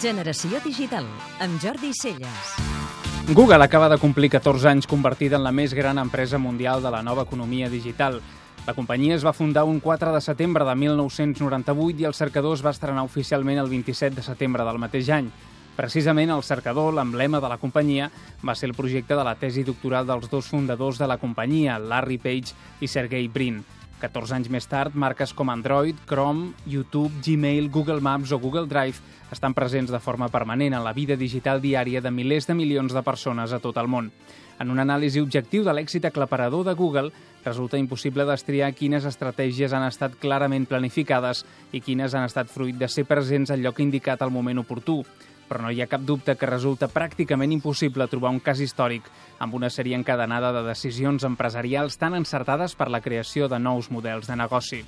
Generació Digital, amb Jordi Celles. Google acaba de complir 14 anys convertida en la més gran empresa mundial de la nova economia digital. La companyia es va fundar un 4 de setembre de 1998 i el cercador es va estrenar oficialment el 27 de setembre del mateix any. Precisament el cercador, l'emblema de la companyia, va ser el projecte de la tesi doctoral dels dos fundadors de la companyia, Larry Page i Sergey Brin. 14 anys més tard, marques com Android, Chrome, YouTube, Gmail, Google Maps o Google Drive estan presents de forma permanent en la vida digital diària de milers de milions de persones a tot el món. En un anàlisi objectiu de l'èxit aclaparador de Google, resulta impossible destriar quines estratègies han estat clarament planificades i quines han estat fruit de ser presents al lloc indicat al moment oportú però no hi ha cap dubte que resulta pràcticament impossible trobar un cas històric amb una sèrie encadenada de decisions empresarials tan encertades per la creació de nous models de negoci.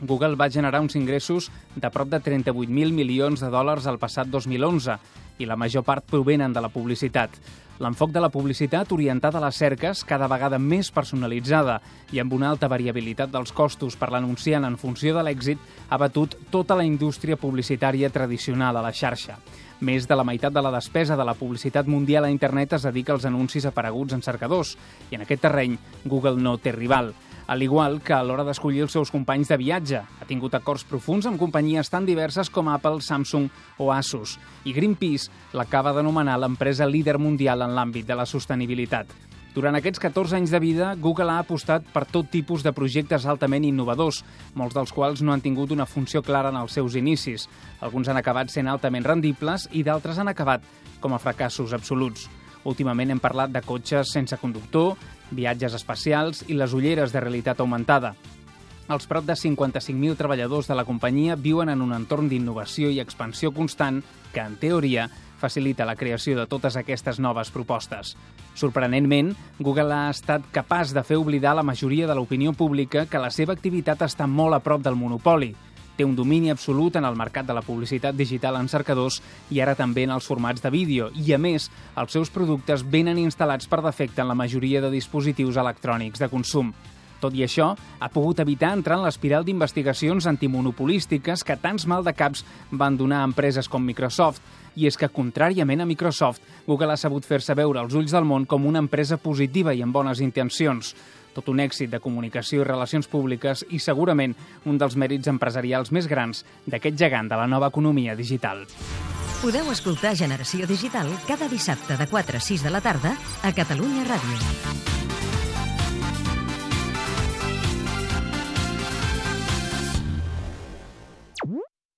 Google va generar uns ingressos de prop de 38.000 milions de dòlars al passat 2011 i la major part provenen de la publicitat. L'enfoc de la publicitat orientada a les cerques, cada vegada més personalitzada i amb una alta variabilitat dels costos per l'anunciant en funció de l'èxit, ha batut tota la indústria publicitària tradicional a la xarxa. Més de la meitat de la despesa de la publicitat mundial a internet es dedica als anuncis apareguts en cercadors, i en aquest terreny Google no té rival al igual que a l'hora d'escollir els seus companys de viatge. Ha tingut acords profuns amb companyies tan diverses com Apple, Samsung o Asus. I Greenpeace l'acaba d'anomenar l'empresa líder mundial en l'àmbit de la sostenibilitat. Durant aquests 14 anys de vida, Google ha apostat per tot tipus de projectes altament innovadors, molts dels quals no han tingut una funció clara en els seus inicis. Alguns han acabat sent altament rendibles i d'altres han acabat com a fracassos absoluts. Últimament hem parlat de cotxes sense conductor, viatges espacials i les ulleres de realitat augmentada. Els prop de 55.000 treballadors de la companyia viuen en un entorn d'innovació i expansió constant que, en teoria, facilita la creació de totes aquestes noves propostes. Sorprenentment, Google ha estat capaç de fer oblidar la majoria de l'opinió pública que la seva activitat està molt a prop del monopoli. Té un domini absolut en el mercat de la publicitat digital en cercadors i ara també en els formats de vídeo. I, a més, els seus productes venen instal·lats per defecte en la majoria de dispositius electrònics de consum. Tot i això, ha pogut evitar entrar en l'espiral d'investigacions antimonopolístiques que tants mal de caps van donar a empreses com Microsoft, i és que, contràriament a Microsoft, Google ha sabut fer-se veure als ulls del món com una empresa positiva i amb bones intencions. Tot un èxit de comunicació i relacions públiques i segurament un dels mèrits empresarials més grans d'aquest gegant de la nova economia digital. Podeu escoltar Generació Digital cada dissabte de 4 a 6 de la tarda a Catalunya Ràdio.